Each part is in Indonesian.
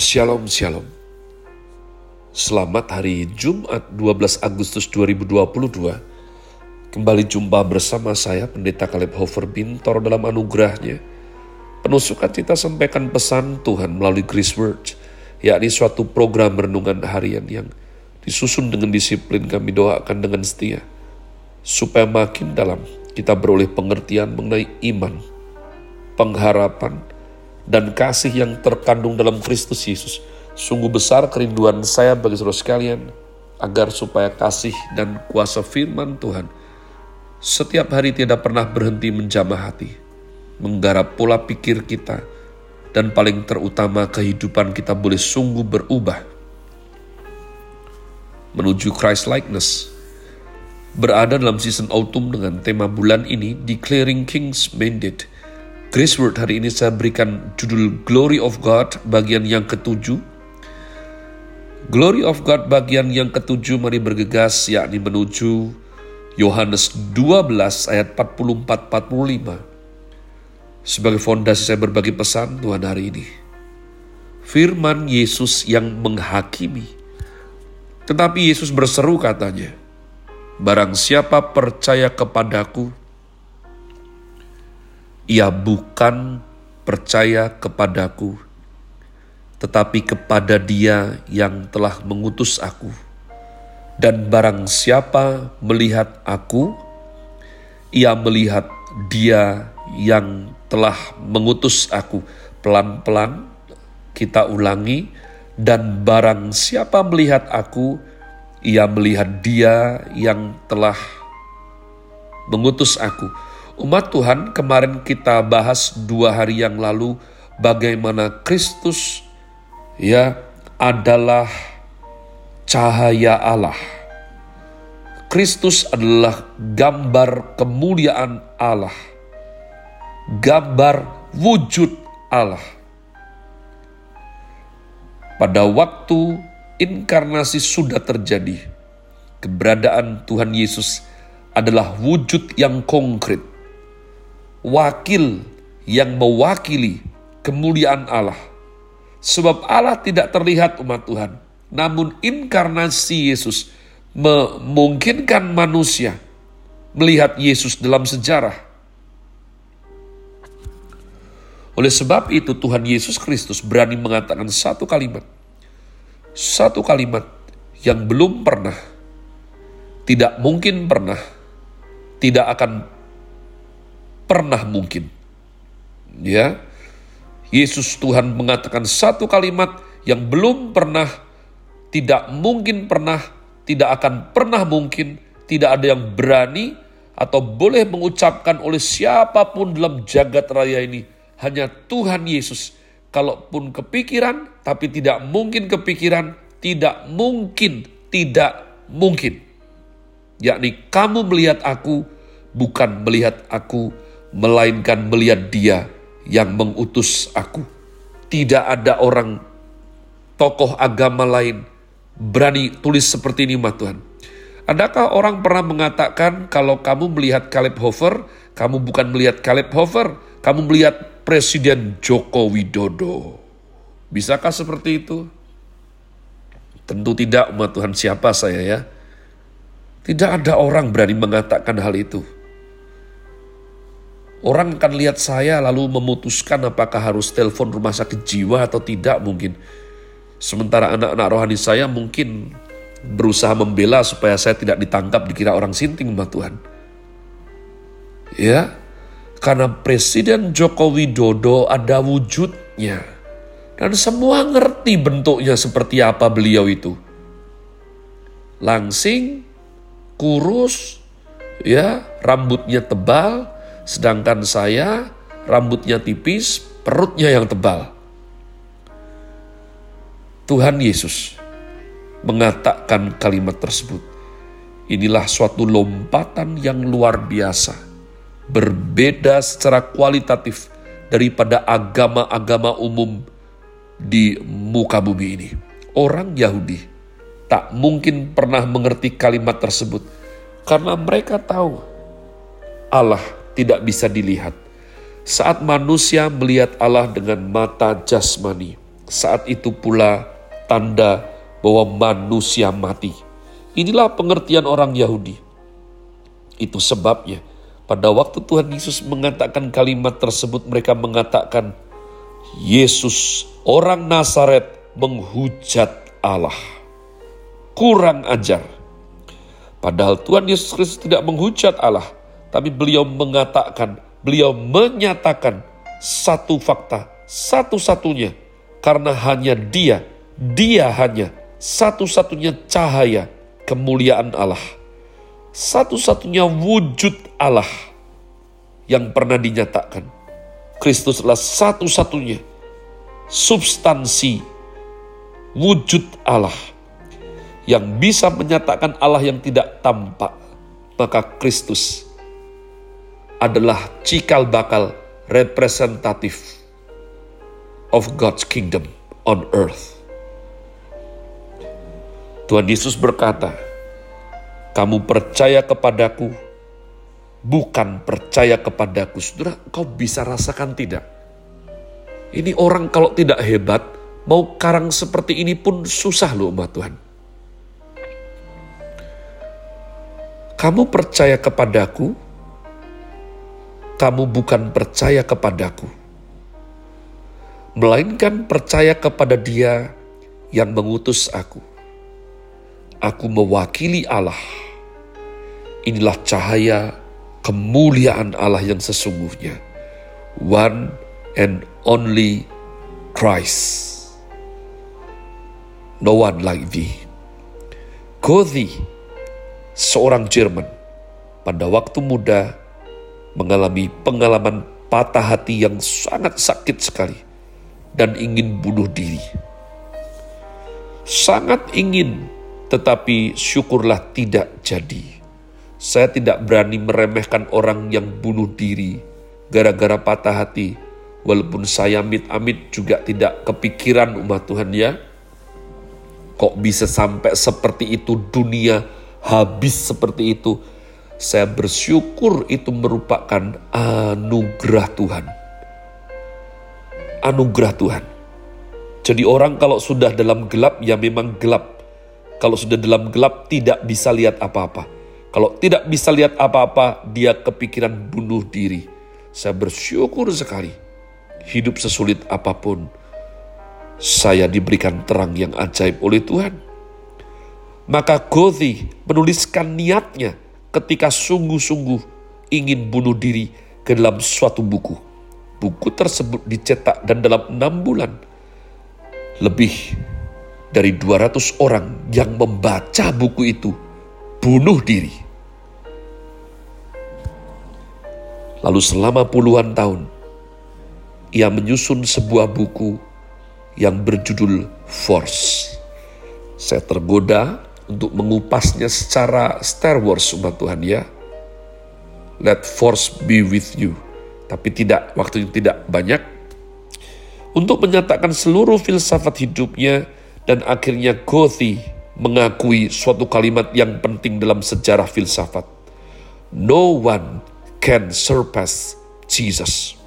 Shalom Shalom. Selamat hari Jumat 12 Agustus 2022 Kembali jumpa bersama saya Pendeta Kaleb Hofer Bintor dalam anugerahnya. Penuh sukacita sampaikan pesan Tuhan melalui Grace Word yakni suatu program renungan harian yang disusun dengan disiplin kami doakan dengan setia supaya makin dalam kita beroleh pengertian mengenai iman, pengharapan, dan kasih yang terkandung dalam Kristus Yesus. Sungguh besar kerinduan saya bagi saudara sekalian, agar supaya kasih dan kuasa firman Tuhan setiap hari tidak pernah berhenti menjamah hati, menggarap pola pikir kita, dan paling terutama kehidupan kita boleh sungguh berubah menuju Christ likeness. Berada dalam season autumn dengan tema bulan ini, Declaring King's Mandate, Grace Word hari ini saya berikan judul Glory of God bagian yang ketujuh. Glory of God bagian yang ketujuh mari bergegas yakni menuju Yohanes 12 ayat 44-45. Sebagai fondasi saya berbagi pesan Tuhan hari ini. Firman Yesus yang menghakimi. Tetapi Yesus berseru katanya, Barang siapa percaya kepadaku, ia bukan percaya kepadaku, tetapi kepada Dia yang telah mengutus aku. Dan barang siapa melihat aku, ia melihat Dia yang telah mengutus aku. Pelan-pelan kita ulangi, dan barang siapa melihat aku, ia melihat Dia yang telah mengutus aku Umat Tuhan, kemarin kita bahas dua hari yang lalu bagaimana Kristus ya adalah cahaya Allah. Kristus adalah gambar kemuliaan Allah. Gambar wujud Allah. Pada waktu inkarnasi sudah terjadi, keberadaan Tuhan Yesus adalah wujud yang konkret wakil yang mewakili kemuliaan Allah. Sebab Allah tidak terlihat umat Tuhan, namun inkarnasi Yesus memungkinkan manusia melihat Yesus dalam sejarah. Oleh sebab itu Tuhan Yesus Kristus berani mengatakan satu kalimat. Satu kalimat yang belum pernah, tidak mungkin pernah, tidak akan pernah mungkin. Ya. Yesus Tuhan mengatakan satu kalimat yang belum pernah, tidak mungkin pernah, tidak akan pernah mungkin, tidak ada yang berani atau boleh mengucapkan oleh siapa pun dalam jagat raya ini. Hanya Tuhan Yesus. Kalaupun kepikiran, tapi tidak mungkin kepikiran, tidak mungkin, tidak mungkin. Yakni kamu melihat aku, bukan melihat aku, melainkan melihat Dia yang mengutus aku. Tidak ada orang tokoh agama lain berani tulis seperti ini, mah Tuhan. Adakah orang pernah mengatakan kalau kamu melihat Caleb Hofer, kamu bukan melihat Caleb Hofer, kamu melihat Presiden Joko Widodo? Bisakah seperti itu? Tentu tidak, umat Tuhan siapa saya ya. Tidak ada orang berani mengatakan hal itu. Orang akan lihat saya lalu memutuskan apakah harus telepon rumah sakit jiwa atau tidak mungkin. Sementara anak-anak rohani saya mungkin berusaha membela supaya saya tidak ditangkap dikira orang sinting mbak Tuhan. Ya, karena Presiden Joko Widodo ada wujudnya. Dan semua ngerti bentuknya seperti apa beliau itu. Langsing, kurus, ya, rambutnya tebal, Sedangkan saya rambutnya tipis, perutnya yang tebal. Tuhan Yesus mengatakan kalimat tersebut. Inilah suatu lompatan yang luar biasa, berbeda secara kualitatif daripada agama-agama umum di muka bumi ini. Orang Yahudi tak mungkin pernah mengerti kalimat tersebut karena mereka tahu Allah tidak bisa dilihat. Saat manusia melihat Allah dengan mata jasmani, Saat itu pula tanda bahwa manusia mati. Inilah pengertian orang Yahudi. Itu sebabnya pada waktu Tuhan Yesus mengatakan kalimat tersebut mereka mengatakan Yesus orang Nazaret menghujat Allah. Kurang ajar. Padahal Tuhan Yesus Kristus tidak menghujat Allah, tapi beliau mengatakan, beliau menyatakan satu fakta, satu-satunya, karena hanya dia, dia hanya satu-satunya cahaya kemuliaan Allah. Satu-satunya wujud Allah yang pernah dinyatakan. Kristus adalah satu-satunya substansi wujud Allah yang bisa menyatakan Allah yang tidak tampak. Maka Kristus adalah cikal bakal representatif of God's kingdom on earth. Tuhan Yesus berkata, "Kamu percaya kepadaku, bukan percaya kepadaku." Saudara, kau bisa rasakan tidak? Ini orang kalau tidak hebat, mau karang seperti ini pun susah loh umat Tuhan. Kamu percaya kepadaku, kamu bukan percaya kepadaku, melainkan percaya kepada Dia yang mengutus aku aku mewakili Allah. Inilah cahaya kemuliaan Allah yang sesungguhnya. One and only Christ. No one like thee. Goethe, seorang Jerman, pada waktu muda mengalami pengalaman patah hati yang sangat sakit sekali dan ingin bunuh diri. Sangat ingin tetapi syukurlah tidak jadi. Saya tidak berani meremehkan orang yang bunuh diri gara-gara patah hati, walaupun saya amit-amit juga tidak kepikiran umat Tuhan ya. Kok bisa sampai seperti itu dunia habis seperti itu? Saya bersyukur itu merupakan anugerah Tuhan. Anugerah Tuhan. Jadi orang kalau sudah dalam gelap ya memang gelap kalau sudah dalam gelap tidak bisa lihat apa-apa. Kalau tidak bisa lihat apa-apa, dia kepikiran bunuh diri. Saya bersyukur sekali. Hidup sesulit apa pun, saya diberikan terang yang ajaib oleh Tuhan. Maka Gothi menuliskan niatnya ketika sungguh-sungguh ingin bunuh diri ke dalam suatu buku. Buku tersebut dicetak dan dalam enam bulan lebih dari 200 orang yang membaca buku itu bunuh diri. Lalu selama puluhan tahun, ia menyusun sebuah buku yang berjudul Force. Saya tergoda untuk mengupasnya secara Star Wars umat Tuhan ya. Let force be with you. Tapi tidak, waktunya tidak banyak. Untuk menyatakan seluruh filsafat hidupnya, dan akhirnya Gothi mengakui suatu kalimat yang penting dalam sejarah filsafat. No one can surpass Jesus.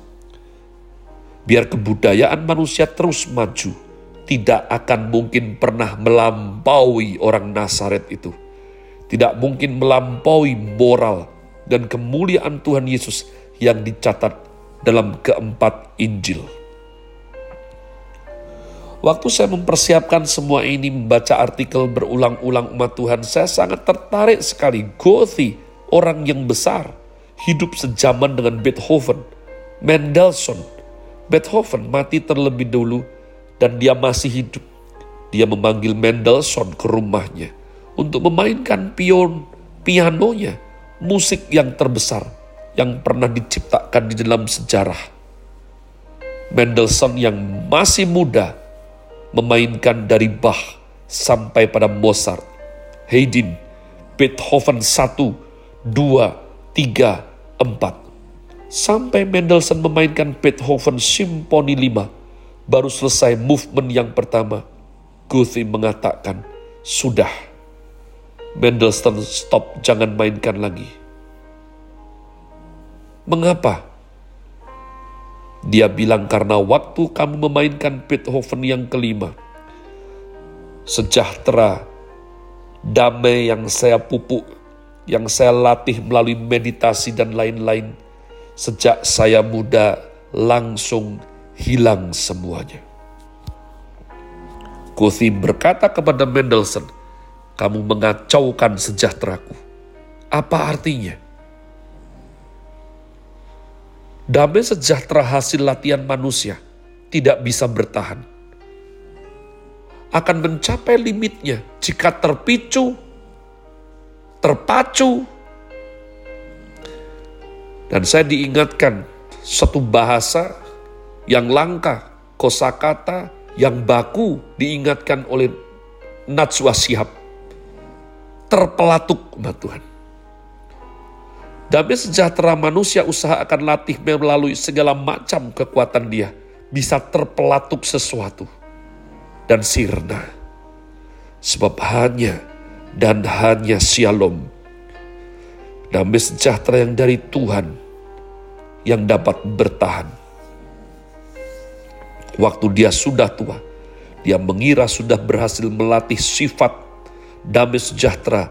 Biar kebudayaan manusia terus maju, tidak akan mungkin pernah melampaui orang Nazaret itu. Tidak mungkin melampaui moral dan kemuliaan Tuhan Yesus yang dicatat dalam keempat Injil. Waktu saya mempersiapkan semua ini, membaca artikel berulang-ulang umat Tuhan, saya sangat tertarik sekali. Gothi, orang yang besar, hidup sejaman dengan Beethoven, Mendelssohn. Beethoven mati terlebih dulu dan dia masih hidup. Dia memanggil Mendelssohn ke rumahnya untuk memainkan pion, pianonya, musik yang terbesar yang pernah diciptakan di dalam sejarah. Mendelssohn yang masih muda, memainkan dari Bach sampai pada Mozart, Haydn, Beethoven 1, 2, 3, 4. Sampai Mendelssohn memainkan Beethoven Simfoni 5, baru selesai movement yang pertama. Goethe mengatakan, sudah, Mendelssohn stop, jangan mainkan lagi. Mengapa? Dia bilang karena waktu kamu memainkan Beethoven yang kelima, sejahtera, damai yang saya pupuk, yang saya latih melalui meditasi dan lain-lain, sejak saya muda langsung hilang semuanya. Gothi berkata kepada Mendelssohn, kamu mengacaukan sejahteraku. Apa artinya? Damai sejahtera hasil latihan manusia tidak bisa bertahan. Akan mencapai limitnya jika terpicu, terpacu, dan saya diingatkan satu bahasa yang langka, kosakata yang baku diingatkan oleh Natswa Sihab terpelatuk umat Tuhan. Damai sejahtera manusia usaha akan latih melalui segala macam kekuatan dia. Bisa terpelatuk sesuatu. Dan sirna. Sebab hanya dan hanya shalom. Damai sejahtera yang dari Tuhan yang dapat bertahan. Waktu dia sudah tua, dia mengira sudah berhasil melatih sifat damai sejahtera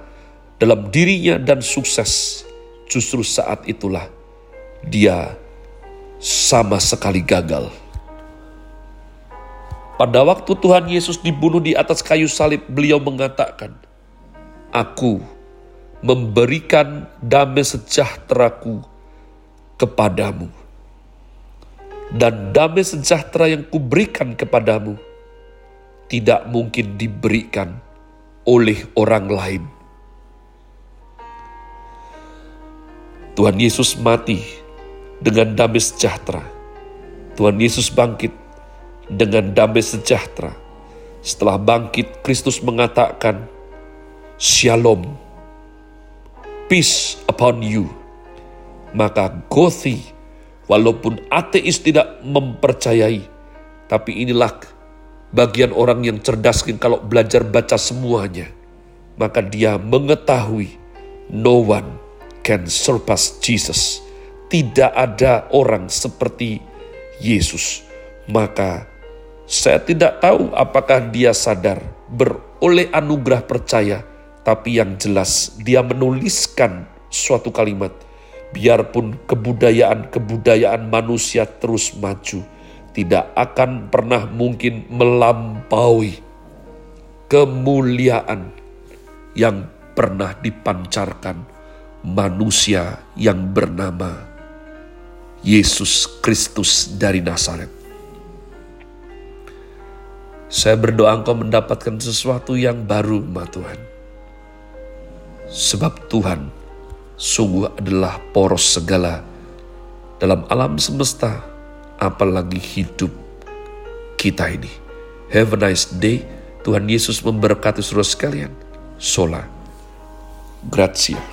dalam dirinya dan sukses, justru saat itulah dia sama sekali gagal. Pada waktu Tuhan Yesus dibunuh di atas kayu salib, beliau mengatakan, Aku memberikan damai sejahteraku kepadamu. Dan damai sejahtera yang kuberikan kepadamu tidak mungkin diberikan oleh orang lain. Tuhan Yesus mati dengan damai sejahtera. Tuhan Yesus bangkit dengan damai sejahtera. Setelah bangkit, Kristus mengatakan, Shalom, peace upon you. Maka Gothi, walaupun ateis tidak mempercayai, tapi inilah bagian orang yang cerdas kalau belajar baca semuanya, maka dia mengetahui no one can surpass Jesus. Tidak ada orang seperti Yesus. Maka saya tidak tahu apakah dia sadar beroleh anugerah percaya, tapi yang jelas dia menuliskan suatu kalimat, biarpun kebudayaan-kebudayaan manusia terus maju, tidak akan pernah mungkin melampaui kemuliaan yang pernah dipancarkan manusia yang bernama Yesus Kristus dari Nazaret. Saya berdoa engkau mendapatkan sesuatu yang baru, Ma Tuhan. Sebab Tuhan sungguh adalah poros segala dalam alam semesta apalagi hidup kita ini. Have a nice day. Tuhan Yesus memberkati saudara sekalian. Sola. Grazie.